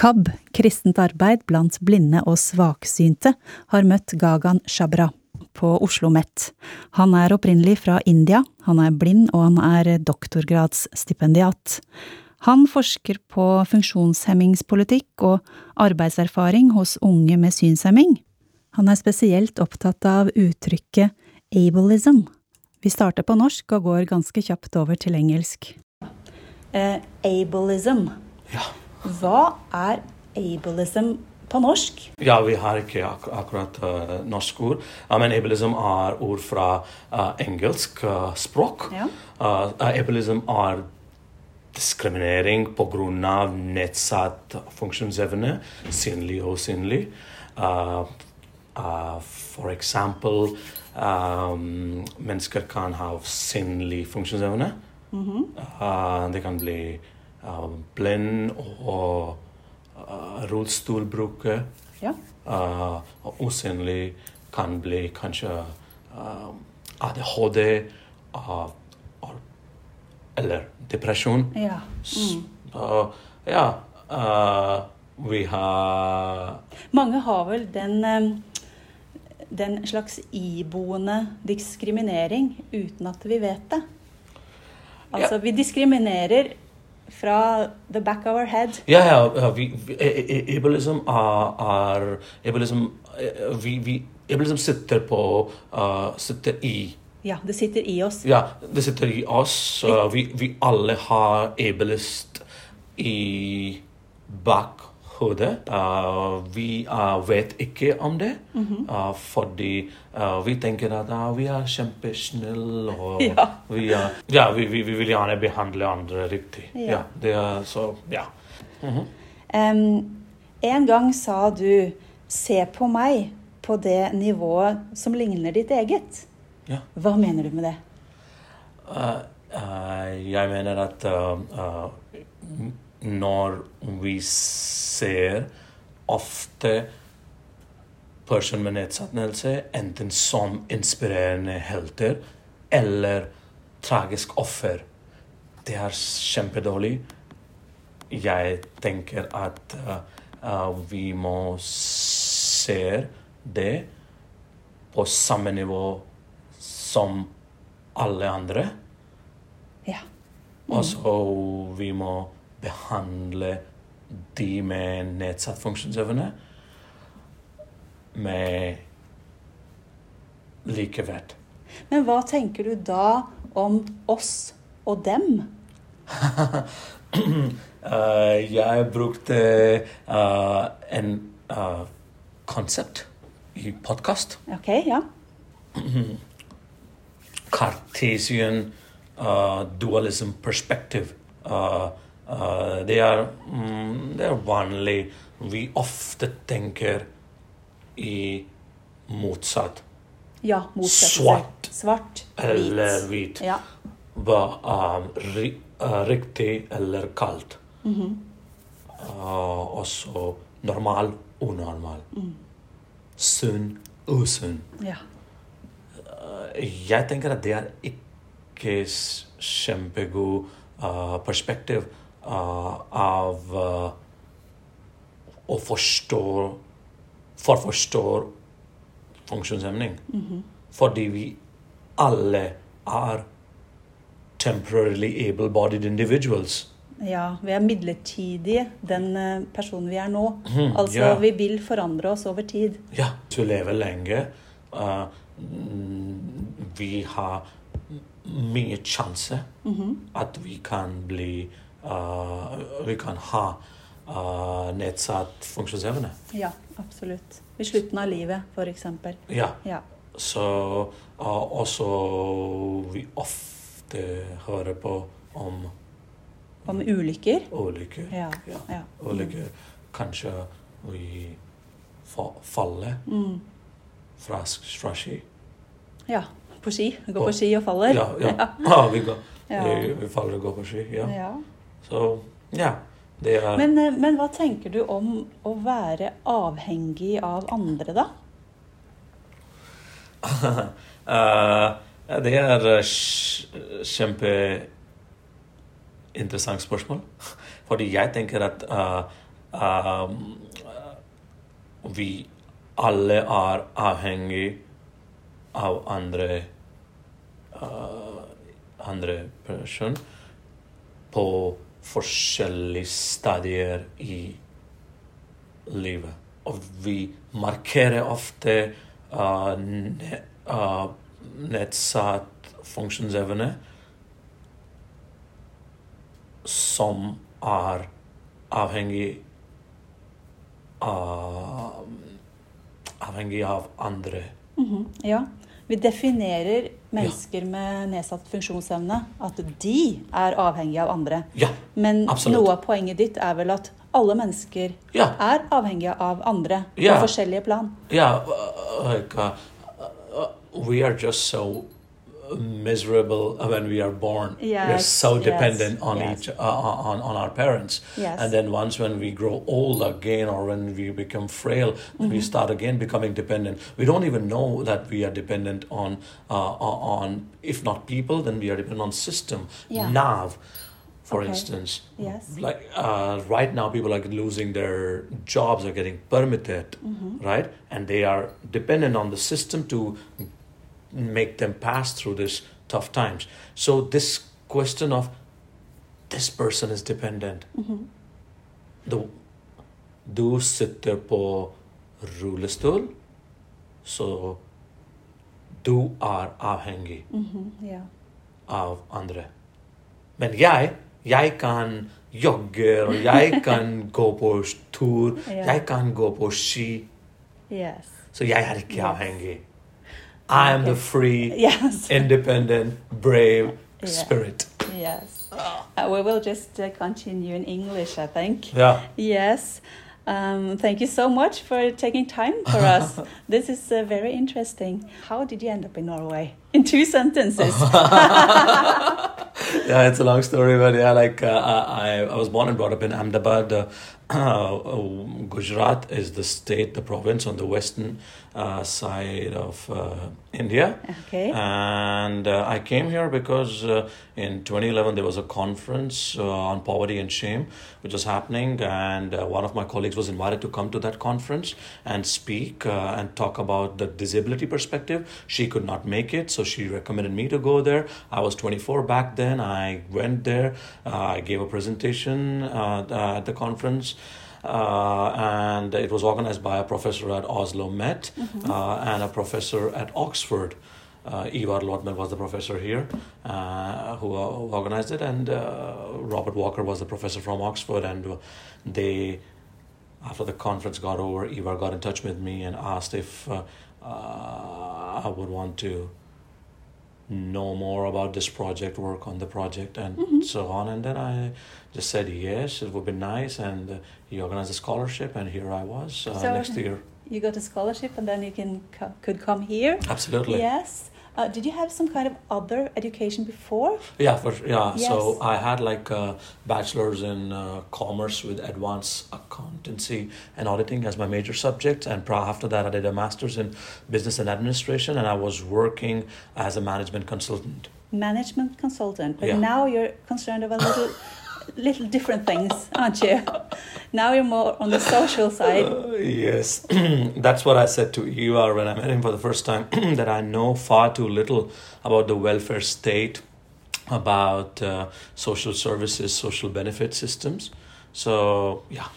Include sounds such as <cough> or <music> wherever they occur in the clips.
KAB, kristent arbeid blant blinde og svaksynte, har møtt Gagan Shabra på Oslo OsloMet. Han er opprinnelig fra India, han er blind og han er doktorgradsstipendiat. Han forsker på funksjonshemmingspolitikk og arbeidserfaring hos unge med synshemming. Han er spesielt opptatt av uttrykket ableism. Vi starter på norsk og går ganske kjapt over til engelsk. Uh, ableism. Ja. Hva er ableism på norsk? Ja, vi har ikke ak akkurat uh, norsk ord. Uh, men ableism er ord fra uh, engelsk språk. Ja. ableism er diskriminering pga. nedsatt funksjonsevne, synlig og usynlig. for eksempel um, mennesker kan ha synlig funksjonsevne. Mm -hmm. det kan bli blind og uh, rullestolbruker. Ja. Uh, usynlig kan bli kanskje uh, ADHD uh, eller depresjon. Ja. Mm. Så ja uh, Vi har Mange har vel den um, den slags iboende diskriminering uten at vi vet det. Altså, ja. vi diskriminerer fra the back of our head. Ja, ja. Vi, vi, ableism er, Ableism vi, vi, Ableism sitter på uh, Sitter i Ja, det sitter i oss. Ja, det sitter i oss. Uh, vi, vi alle har ableist i bak hodet. Uh, vi uh, vet ikke om det, mm -hmm. fordi vi tenker at vi er kjempesnille og <laughs> ja. vi, er, ja, vi, vi, vi, vil gjerne behandle andre riktig. Ja. ja det er så Ja. Mm -hmm. um, en gang sa du 'se på meg' på det nivået som ligner ditt eget. Ja. Hva mener du med det? jeg mener at når vi ser ofte personer med nedsettelse enten som inspirerende helter eller tragisk offer. Det er kjempedårlig. Jeg tenker at uh, vi må se det på samme nivå som alle andre. Ja. Mm. Og så vi må behandle de med nedsatt funksjonsevne med likeverd. Men hva tenker du da om oss og dem? uh, <laughs> jeg brukte uh, en uh, konsept i podkast. Ok, ja. <clears throat> Cartesian dualism perspective. Uh, Uh, det, er, mm, det, er, vanlig. Vi ofte tenker i motsatt. Ja, motsatt. Svart, Svart eller hvit. Ja. Hva er ri, uh, riktig eller kaldt. Mm -hmm. uh, også normal, unormal. Mm. Sunn, usunn. Ja. jeg tenker at det er ikke kjempegod perspektiv av å forstå For å forstå funksjonshemning. Mm -hmm. Fordi vi alle er temporarily able-bodied individuals. Ja, vi er midlertidige, den eh, personen vi er nå. Mm, altså, ja. vi vil forandre oss over tid. Ja. Hvis vi lever lenge, uh, vi har mye sjanse mm -hmm. at vi kan bli Vi kan ha uh, nedsatt funksjonsevne. Ja, absolutt. I slutten av livet, f.eks. Ja. ja. Så uh, også vi ofte hører på om Om ulykker? Ulykker. Ja. ja. ja. Ulykker. Kanskje vi faller mm. fra, fra ski. Ja. På ski. Går på ski og faller. Ja, ja. <laughs> ja. vi, går, vi, vi, faller og går på ski. ja. Så ja. Det er men, eh, men, hva tenker du om å være avhengig av andre, da? uh, <laughs> det er kjempeinteressant spørsmål. <laughs> Fordi jeg tenker at uh, uh, vi alle er avhengig av andre andre person på forskjellige stadier i livet. Og vi markerer ofte uh, ne, uh, nedsatt funksjonsevne som er avhengig av Avhengig av andre. Mhm, Ja. Vi definerer mennesker med nedsatt funksjonsevne at de er avhengige av andre. Ja, Men Absolutt. noe av poenget ditt er vel at alle mennesker Ja. er avhengige av andre Ja. på forskjellige plan. Ja, uh, like uh, uh, we are just so miserable when we are born. we're Yes, so yes, dependent on yes. each uh, on on our parents. Yes. And then once when we grow old again, or when we become frail, Mm-hmm. we start again becoming dependent. We don't even know that we are dependent on uh, on if not people, then we are dependent on system. Yeah. Nav, for Okay. instance. Yes. Like uh, right now, people are losing their jobs, are getting permitted, Mm-hmm. right? And they are dependent on the system to make them pass through this tough times. So this question of this person is dependent. Mm-hmm. The, du sitter på rullestol, så du er avhengig Mhm, ja. av andre. Men jeg, jeg kan jogge, og jeg <laughs> kan gå på tur, Ja. jeg kan gå på ski, Yes. så jeg er ikke Yes. avhengig. I am the free, Yes. <laughs> independent, brave Yeah. spirit. Yes. Uh, we will just uh, continue in English, I think. Yeah. Yes. Um, thank you so much for taking time for <laughs> us. this is uh, very interesting. How did you end up in Norway? <laughs> In two sentences. yeah, it's a long story, but yeah, like uh, I, I was born and brought up in Ahmedabad. Uh, Gujarat is the state, the province on the western uh, side of uh, India. okay. And uh, I came here because uh, in 2011 there was a conference uh, on poverty and shame, which was happening, and uh, one of my colleagues was invited to come to that conference and speak uh, and talk about the disability perspective. She could not make it, so she recommended me to go there. I was 24 back then. I went there. Uh, I gave a presentation uh, uh, at the conference. Uh, and it was organized by a professor at Oslo Met uh, and a professor at Oxford. Uh, Ivar Lødemel was the professor here uh, who, uh, who organized it, and uh, Robert Walker was the professor from Oxford. And they, after the conference got over, Ivar got in touch with me and asked if uh, uh, I would want to know more about this project, work on the project, and so on. And then I just said yes, it would be nice. And uh, he organized a scholarship, and here I was uh, So- next year. you got a scholarship and then you can co- could come here. Absolutely. Yes. Uh, did you have some kind of other education before? Yeah, for yeah. Yes. So I had like a bachelor's in uh, commerce with advanced accountancy and auditing as my major subject, and pro- after that I did a master's in business and administration, and I was working as a management consultant. Management consultant, but Yeah. now you're concerned about little, <laughs> little different things, aren't you? Now you're more on the social side. Uh, yes, <clears throat> that's what I said to Ivar when I met him for the first time. <clears throat> that I know far too little about the welfare state, about uh, social services, social benefit systems. So yeah,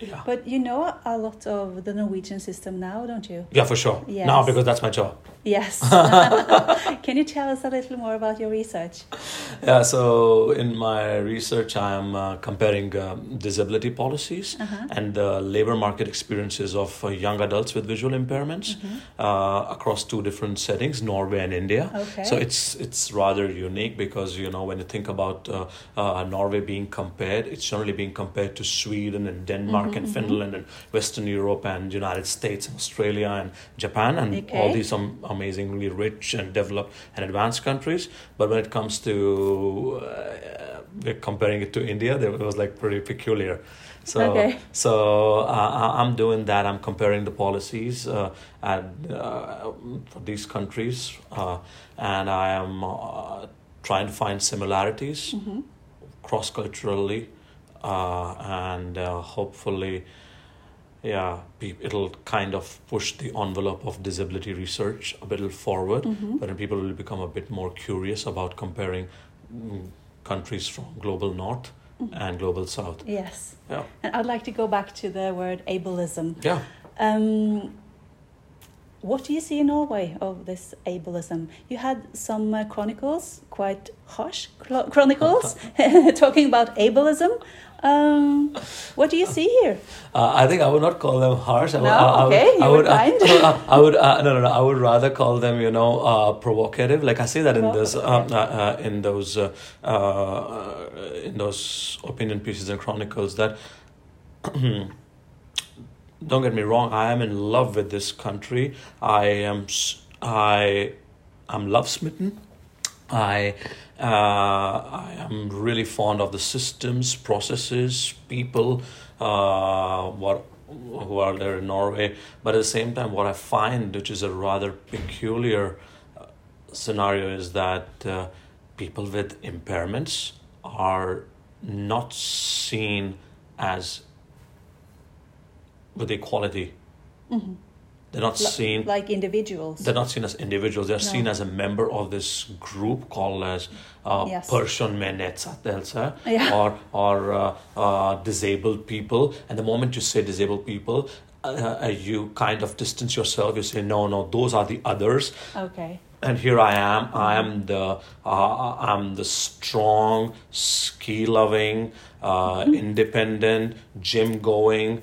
yeah. But you know a lot of the Norwegian system now, don't you? Yeah, for sure. Yes. No, because that's my job. Yes. <laughs> <laughs> Can you tell us a little more about your research? Yeah, so in my research, I am uh, comparing um, disability policies Uh-huh. and the labor market experiences of uh, young adults with visual impairments uh, across two different settings, Norway and India. Okay. So it's it's rather unique because you know when you think about uh, uh, Norway being compared, it's generally being compared to Sweden and Denmark and Finland and Western Europe and United States and Australia and Japan and Okay. all these um, amazingly rich and developed and advanced countries. But when it comes to uh, comparing it to India, there- it was like pretty peculiar. So, Okay. so uh, I'm doing that. I'm comparing the policies uh, at, uh, for these countries, uh, and I am uh, trying to find similarities Mm-hmm. cross culturally uh, and uh, hopefully, yeah, pe- it'll kind of push the envelope of disability research a little forward. Mhm. But then people will become a bit more curious about comparing mm, countries from global north Mhm. and global south. Yes. Yeah. And I'd like to go back to the word ableism. Yeah. Um, what do you see in Norway of this ableism? You had some uh, chronicles, quite harsh cl- chronicles, <laughs> <laughs> talking about ableism. Um, what do you see here? Uh, I think I would not call them harsh. I would, No? I, I would- Okay, you I were would, uh, kind. uh, <laughs> I would, uh, no, no, no. I would rather call them, you know, uh, provocative. Like I say that in this, um, uh, uh, in those, uh, uh, in those opinion pieces and chronicles. That <clears throat> don't get me wrong. I am in love with this country. I am, I, am love smitten. I uh, I am really fond of the systems, processes, people, uh, what who are there in Norway. But at the same time, what I find, which is a rather peculiar uh, scenario, is that uh, people with impairments are not seen as with equality. Mhm. They're not seen like individuals. they're not seen as individuals. They're No. seen as a member of this group called as uh, Yes. person med nedsettelse Yeah. <laughs> or or uh, uh, disabled people. And the moment you say disabled people, uh, uh, you kind of distance yourself. You say no, no, those are the others. Okay. And here I am. I am the uh, I'm the strong, ski loving, uh, <laughs> independent, gym going,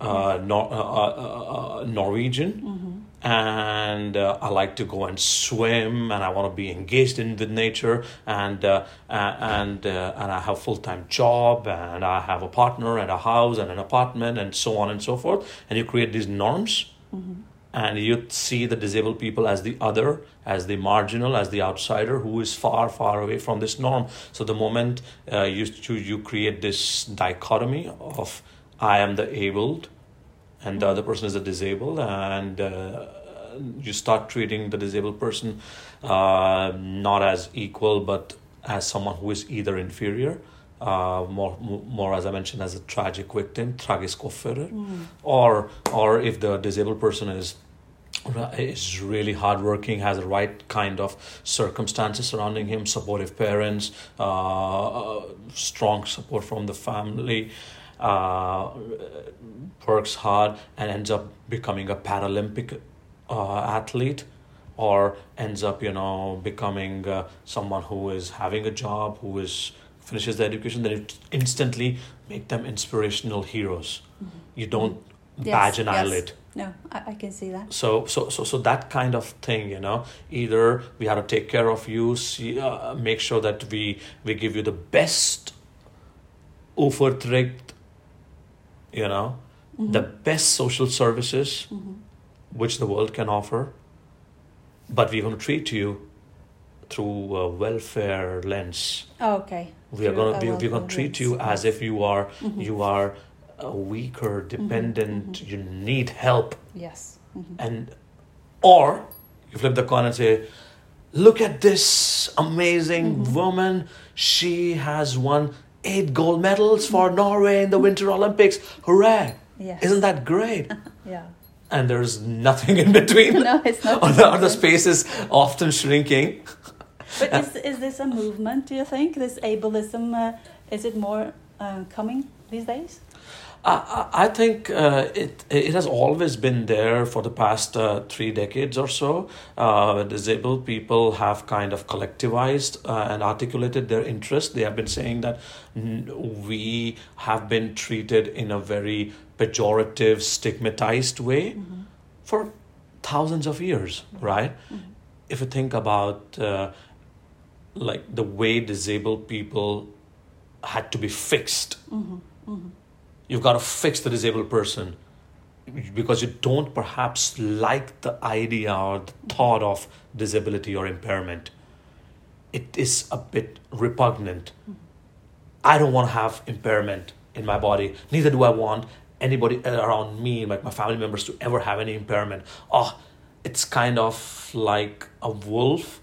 uh, Nor- uh, uh, uh, Norwegian. Hmm and uh, I like to go and swim, and I want to be engaged in with nature, and uh, and uh, and I have full time job, and I have a partner, and a house, and an apartment, and so on and so forth. And you create these norms, hmm and you see the disabled people as the other, as the marginal, as the outsider who is far, far away from this norm. So the moment uh, you you you create this dichotomy of I am the abled, and the other person is the disabled, and uh, you start treating the disabled person uh, not as equal, but as someone who is either inferior. Uh, more, more as I mentioned, as a tragic victim, offer, Mm. or or if the disabled person is is really hardworking, has the right kind of circumstances surrounding him, supportive parents, uh, strong support from the family, uh, works hard and ends up becoming a Paralympic uh, athlete or ends up you know becoming uh, someone who is having a job who is finishes their education then it instantly make them inspirational heroes you don't Yes, badge an yes. eyelid No, I, I can see that. so so so so that kind of thing you know either we have to take care of you see uh, make sure that we we give you the best overtricked you know Mhm. the best social services Mhm. which the world can offer but we're going to treat you through a welfare lens Oh, okay. we are going to we, we're going to treat you as if you are Mhm. you are uh, weaker dependent mhm. you need help Yes. Mhm. and or you flip the coin and say look at this amazing Mhm. woman she has won eight gold medals for norway in the winter olympics hooray Yes. isn't that great <laughs> Yeah. and there's nothing in between <laughs> no, it's not. or, the, or the space is often shrinking <laughs> But is, is this a movement, do you think? This ableism, uh, is it more uh, coming these days? I, I I think uh, it it has always been there for the past uh, three decades or so. Uh, disabled people have kind of collectivized uh, and articulated their interest. They have been saying that we have been treated in a very pejorative, stigmatized way Mhm. for thousands of years, right? Mhm. If you think about uh, like the way disabled people had to be fixed Mhm. You've got to fix the disabled person because you don't perhaps like the idea or the thought of disability or impairment. It is a bit repugnant. I don't want to have impairment in my body. Neither do I want anybody around me, like my family members, to ever have any impairment. Oh, it's kind of like a wolf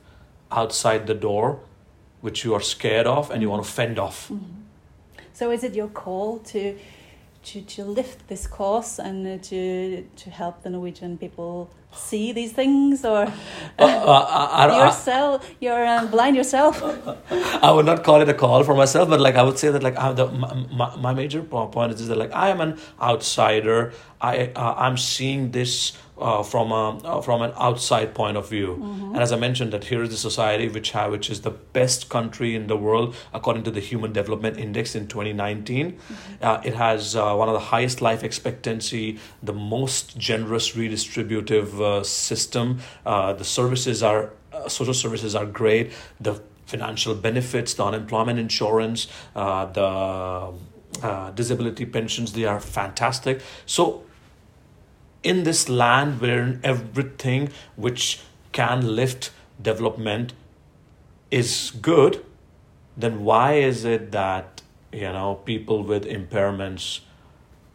outside the door, which you are scared of and you want to fend off. Mhm. So is it your call to to, to lift this cause and uh, to to help the Norwegian people see these things, or Uh, uh, I, yourself you're um, blind yourself? <laughs> I would not call it a call for myself, but like I would say that like I, have the, my, my, my major point is that like I am an outsider. I uh, I'm seeing this uh, from a uh, from an outside point of view, and as I mentioned, that here is the society which have which is the best country in the world according to the Human Development Index in twenty Uh, it has uh, one of the highest life expectancy, the most generous redistributive uh, system. Uh, the services are uh, social services are great. The financial benefits, the unemployment insurance, uh, the uh, disability pensions, they are fantastic. So, in this land where everything which can lift development is good, then why is it that you know people with impairments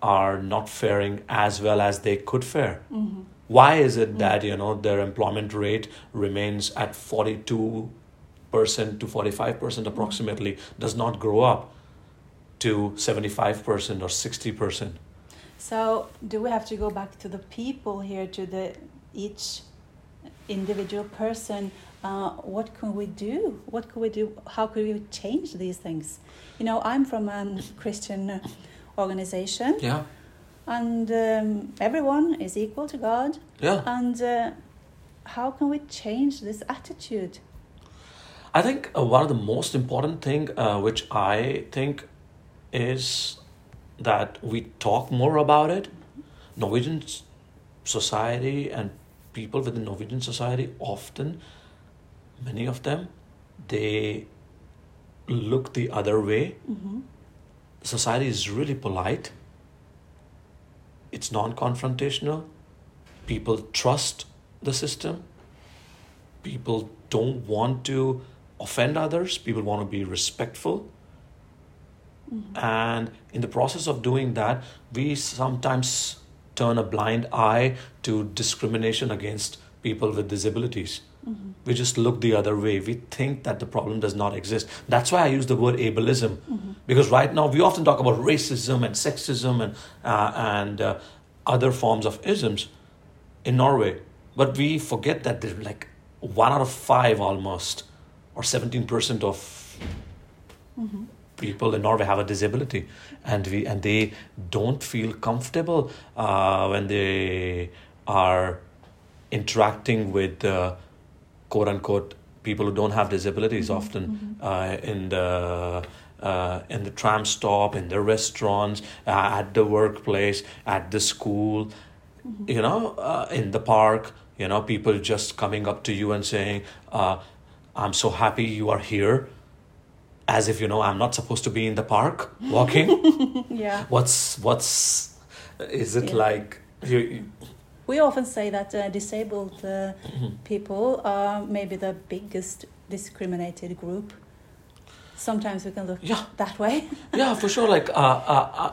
are not faring as well as they could fare? Mm-hmm. Why is it mm. that you know their employment rate remains at forty two percent to forty five percent approximately, does not grow up to seventy five percent or sixty percent? So do we have to go back to the people here, to the each individual person? Uh, what can we do? What can we do? How could we change these things? You know, I'm from a Christian organization, Yeah, and um, everyone is equal to God. yeah. And uh, how can we change this attitude? I think uh, one of the most important thing, uh, which I think, is that we talk more about it. Norwegian society and people within Norwegian society often, many of them, they look the other way. Mm-hmm. Society is really polite. It's non-confrontational. People trust the system. People don't want to offend others. People want to be respectful. And in the process of doing that, we sometimes turn a blind eye to discrimination against people with disabilities. We just look the other way. We think that the problem does not exist. That's why I use the word ableism, because right now we often talk about racism and sexism and uh, and uh, other forms of isms in Norway, but we forget that there's like one out of five almost, or seventeen percent of people in Norway have a disability, and we and they don't feel comfortable uh, when they are interacting with uh, quote unquote people who don't have disabilities. Often uh, in the uh, in the tram stop, in the restaurants, uh, at the workplace, at the school, you know, uh, in the park, you know, people just coming up to you and saying, uh, "I'm so happy you are here." As if you know, I'm not supposed to be in the park walking. <laughs> Yeah. what's what's is it Yeah. like? You, you- We often say that uh, disabled uh, Mm-hmm. people are maybe the biggest discriminated group. Sometimes we can look Yeah. that way. <laughs> yeah, for sure. Like, uh, uh, uh,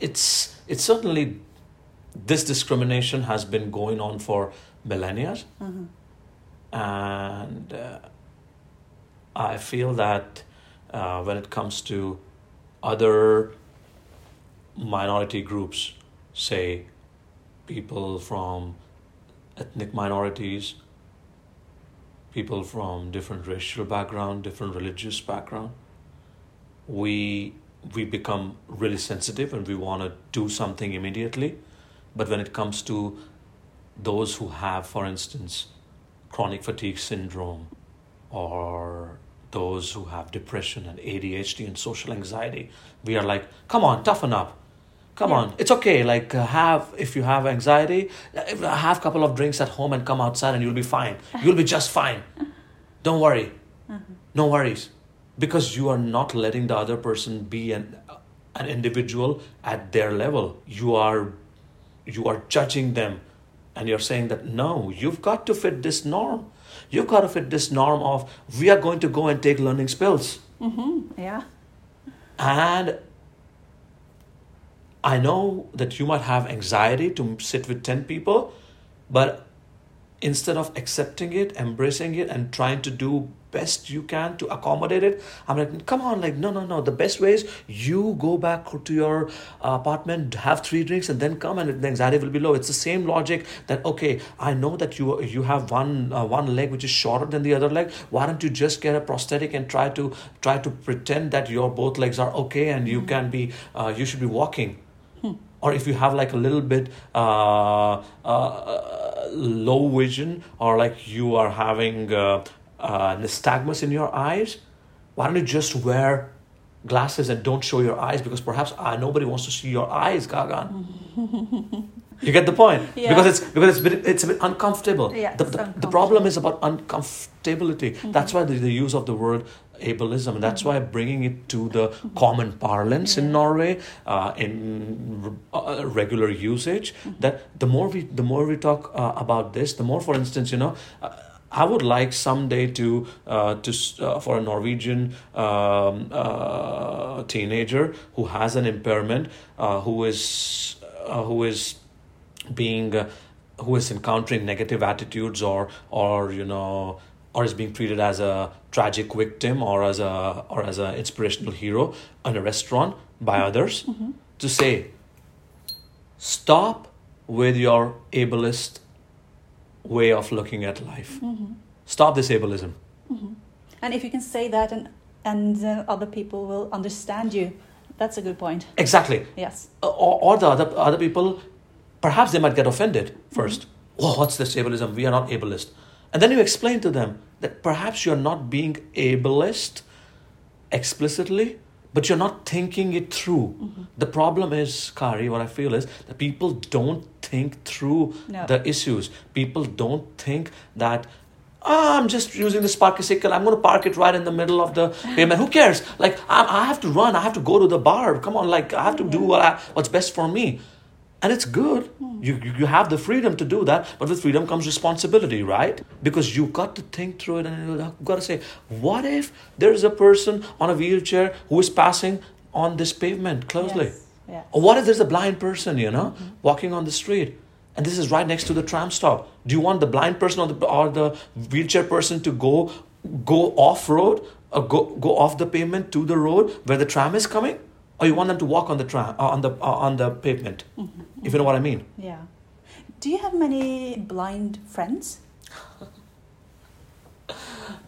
it's it's certainly this discrimination has been going on for millennia, Mhm. and uh, I feel that uh, when it comes to other minority groups, say people from ethnic minorities, people from different racial background, different religious background, we we become really sensitive and we want to do something immediately. But when it comes to those who have, for instance, chronic fatigue syndrome or those who have depression and ADHD and social anxiety, we are like, come on, toughen up. Come Yeah. on, it's okay. Like uh, have if you have anxiety, uh, have a couple of drinks at home and come outside and you'll be fine. <laughs> You'll be just fine. Don't worry. No worries, because you are not letting the other person be an an individual at their level. You are you are judging them, and you're saying that no, you've got to fit this norm. You've got to fit this norm of we are going to go and take learning spills. Mm-hmm. Yeah. And I know that you might have anxiety to sit with 10 people, but instead of accepting it, embracing it, and trying to do best you can to accommodate it. I'm like, come on, like, no, no, no. The best way is you go back to your apartment, have three drinks, and then come, and the anxiety will be low. It's the same logic that okay, I know that you you have one uh, one leg which is shorter than the other leg. Why don't you just get a prosthetic and try to try to pretend that your both legs are okay and you can be uh, you should be walking. Or if you have like a little bit uh, uh, low vision, or like you are having uh, uh, nystagmus in your eyes, why don't you just wear glasses and don't show your eyes because perhaps uh, nobody wants to see your eyes, Gagan. <laughs> you get the point Yeah. because it's because it's a bit, it's a bit uncomfortable. Yeah, the, the, the problem is about uncomfortability. That's why the, the use of the word ableism, and that's why bringing it to the common parlance in Norway, uh, in uh, regular usage. That the more we the more we talk uh, about this, the more, for instance, you know. I would like someday to uh, to uh, for a Norwegian um, uh, teenager who has an impairment, uh, who is uh, who is being uh, who is encountering negative attitudes or or you know or is being treated as a tragic victim or as a or as an inspirational hero in a restaurant by others to say stop with your ableist way of looking at life. Mm-hmm. Stop this ableism mm-hmm. And if you can say that and, and uh, other people will understand you, that's a good point. exactly. Yes. or, or the other other people perhaps they might get offended mm-hmm. 1st oh what's this ableism? We are not ableist. And then you explain to them that perhaps you're not being ableist explicitly but you're not thinking it through. The problem is kari what i feel is that people don't think through No. the issues people don't think that "Ah, I'm just using this parkicycle. I'm going to park it right in the middle of the pavement. Who cares? Like, I, I have to run. I have to go to the bar. Come on, like, I have to do what I, what's best for me. And it's good. You, you you have the freedom to do that, but with freedom comes responsibility, right? Because you've got to think through it and you've got to say, what if there's a person on a wheelchair who is passing on this pavement closely? Yes. Yeah. Or what if there's a blind person, you know, walking on the street? And this is right next to the tram stop. Do you want the blind person or the, or the wheelchair person to go go off road or go, go off the pavement to the road where the tram is coming? Or you want them to walk on the tram uh, on the uh, on the pavement? If you know what I mean. Yeah. Do you have many blind friends? <laughs>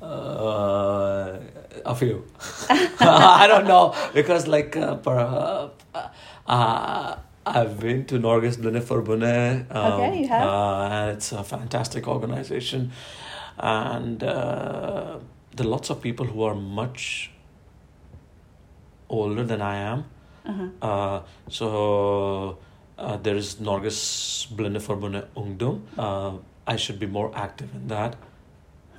Uh, a few. <laughs> I don't know because like uh, per, uh, uh, I've been to Norges Blindeforbundet. Um, Okay, you have? Uh, and it's a fantastic organization, and uh, there are lots of people who are much older than I am. Uh-huh. Uh, so uh, there is Norges Blindeforbundet Ungdom. Uh, I should be more active in that,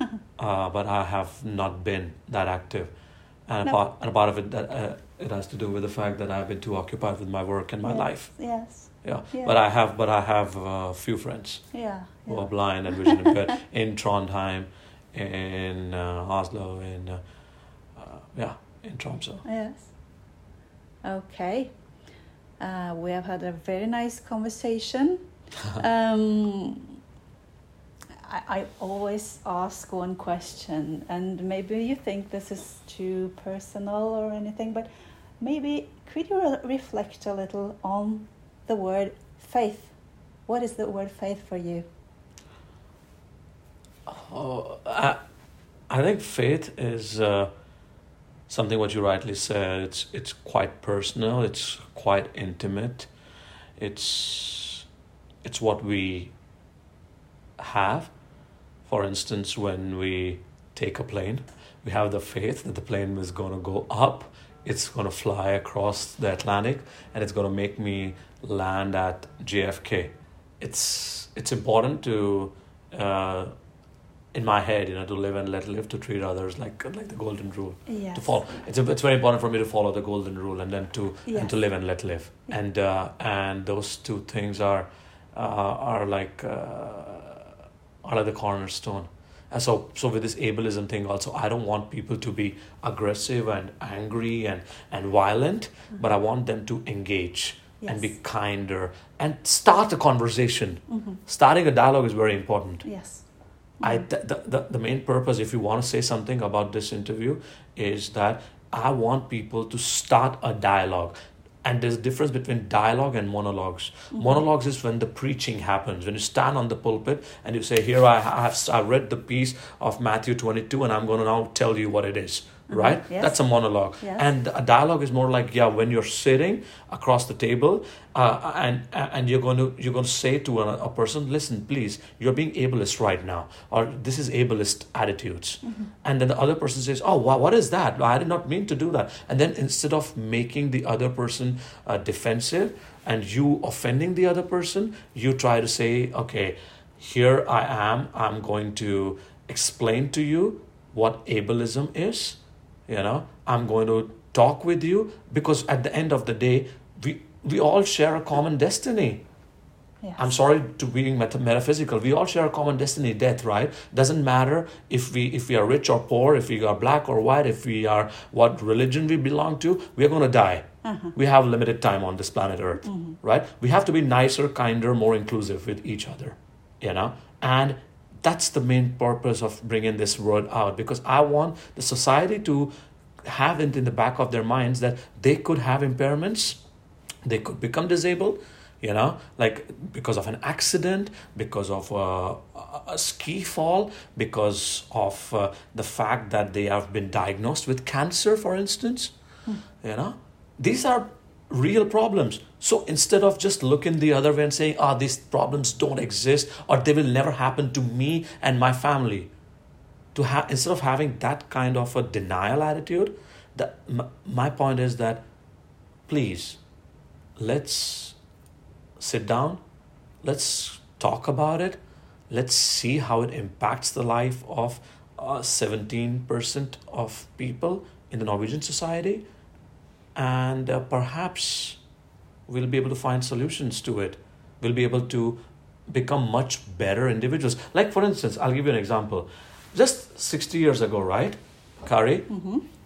<laughs> uh, but I have not been that active. And, No. a, part, and a part of it that uh, it has to do with the fact that I've been too occupied with my work and my Yes, life. Yes. Yeah. Yeah. but I have, but I have a few friends Yeah. who yeah. are blind and vision impaired <laughs> in Trondheim, in uh, Oslo, in uh, uh, yeah, in Tromsø. Yes. Okay. Uh, we have had a very nice conversation. <laughs> um, I, I always ask one question, and maybe you think this is too personal or anything, but maybe could you re- reflect a little on the word faith? What is the word faith for you? Oh, I, I think faith is uh, something what you rightly said. It's it's quite personal. It's quite intimate. It's it's what we have. For instance, when we take a plane, we have the faith that the plane is going to go up. It's going to fly across the Atlantic, and it's going to make me land at JFK. It's it's important to. Uh, in my head, you know, to live and let live, to treat others like like the golden rule. Yes. To follow, it's a, it's very important for me to follow the golden rule and then to and to live and let live. Yeah. And uh, and those two things are uh, are like uh, are like the cornerstone. So so with this ableism thing also, I don't want people to be aggressive and angry and and violent, but I want them to engage and be kinder and start a conversation. Mhm. Starting a dialogue is very important. Yes. I th- the, the the main purpose, if you want to say something about this interview, is that I want people to start a dialogue. And there's a difference between dialogue and monologues. Mm-hmm. Monologues is when the preaching happens, when you stand on the pulpit and you say, "Here I have I read the piece of Matthew 22, and I'm going to now tell you what it is." <laughs> Right? Yes. That's a monologue. Yes. And a dialogue is more like, yeah, when you're sitting across the table, uh, and and you're going to you're going to say to a, a person, "Listen, please, you're being ableist right now, or this is ableist attitudes." And then the other person says, "Oh, wow, what is that? I did not mean to do that." And then instead of making the other person uh, defensive and you offending the other person, you try to say, "Okay, here I am. I'm going to explain to you what ableism is." You know i'm going to talk with you because at the end of the day we we all share a common destiny. Yes. i'm sorry to being meta- metaphysical. We all share a common destiny death right? Doesn't matter if we if we are rich or poor if we are black or white if we are what religion we belong to we are going to die uh-huh. we have limited time on this planet earth mm-hmm. right? We have to be nicer kinder more inclusive with each other you know? And that's the main purpose of bringing this word out because i want the society to have it in the back of their minds that they could have impairments they could become disabled you know like because of an accident because of uh, a, a ski fall because of uh, the fact that they have been diagnosed with cancer for instance you know. These are real problems. So instead of just looking the other way and saying ah these problems don't exist or they will never happen to me and my family to have instead of having that kind of a denial attitude that m- my point is that please let's sit down let's talk about it let's see how it impacts the life of uh, 17% of people in the norwegian society and uh, perhaps we'll be able to find solutions to it. We'll be able to become much better individuals. Like for instance i'll give you an example. Just 60 years ago right kari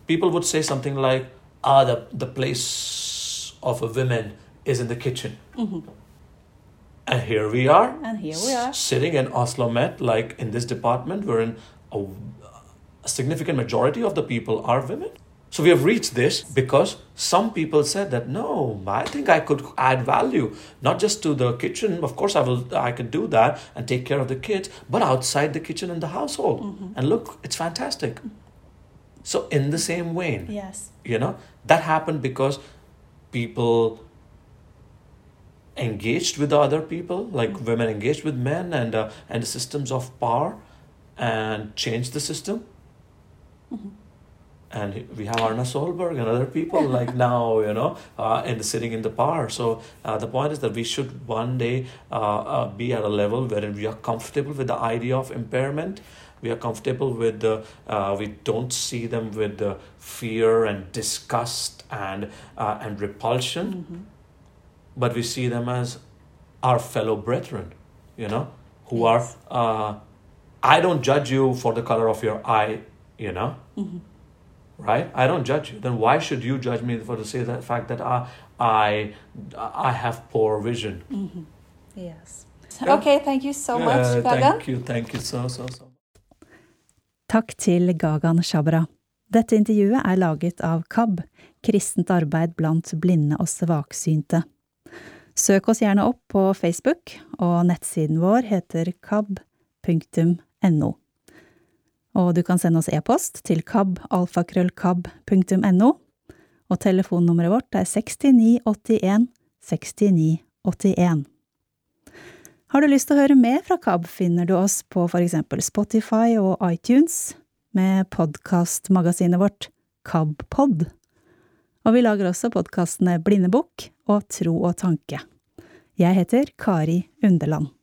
people would say something like ah the, the place of a woman is in the kitchen. And here we are And here we are. s- sitting in oslo met like in this department wherein a, a significant majority of the people are women so we have reached this because some people said that no i think i could add value not just to the kitchen. Of course i will i could do that and take care of the kids but outside the kitchen and the household. Mm-hmm. And look it's fantastic. So in the same vein Yes. you know that happened because people engaged with other people like mm-hmm. women engaged with men and uh, and the systems of power and changed the system mm-hmm. And we have Erna Solberg and other people <laughs> like now, you know, uh, and sitting in the power. So uh, the point is that we should one day uh, uh, be at a level wherein we are comfortable with the idea of impairment. We are comfortable with the. Uh, we don't see them with the fear and disgust and uh, and repulsion, but we see them as our fellow brethren. You know, who Yes. are. Uh, I don't judge you for the color of your eye. You know right i don't judge you then why should you judge me for the say that fact that i i i have poor vision Yes. Yeah. Okay, thank you so much, Uh, Gagan. thank you thank you so so so Takk til Gagan Shabra. Dette intervjuet er laget av KAB, Kristent arbeid blant blinde og svaksynte. Søk oss gjerne opp på Facebook, og nettsiden vår heter kab.no. Og du kan sende oss e-post til kab.alfakrøllkab.no, og telefonnummeret vårt er 6981 6981. Har du lyst til å høre mer fra KAB, finner du oss på for eksempel Spotify og iTunes med podkastmagasinet vårt KABpod. Og vi lager også podkastene Blindebukk og Tro og tanke. Jeg heter Kari Underland.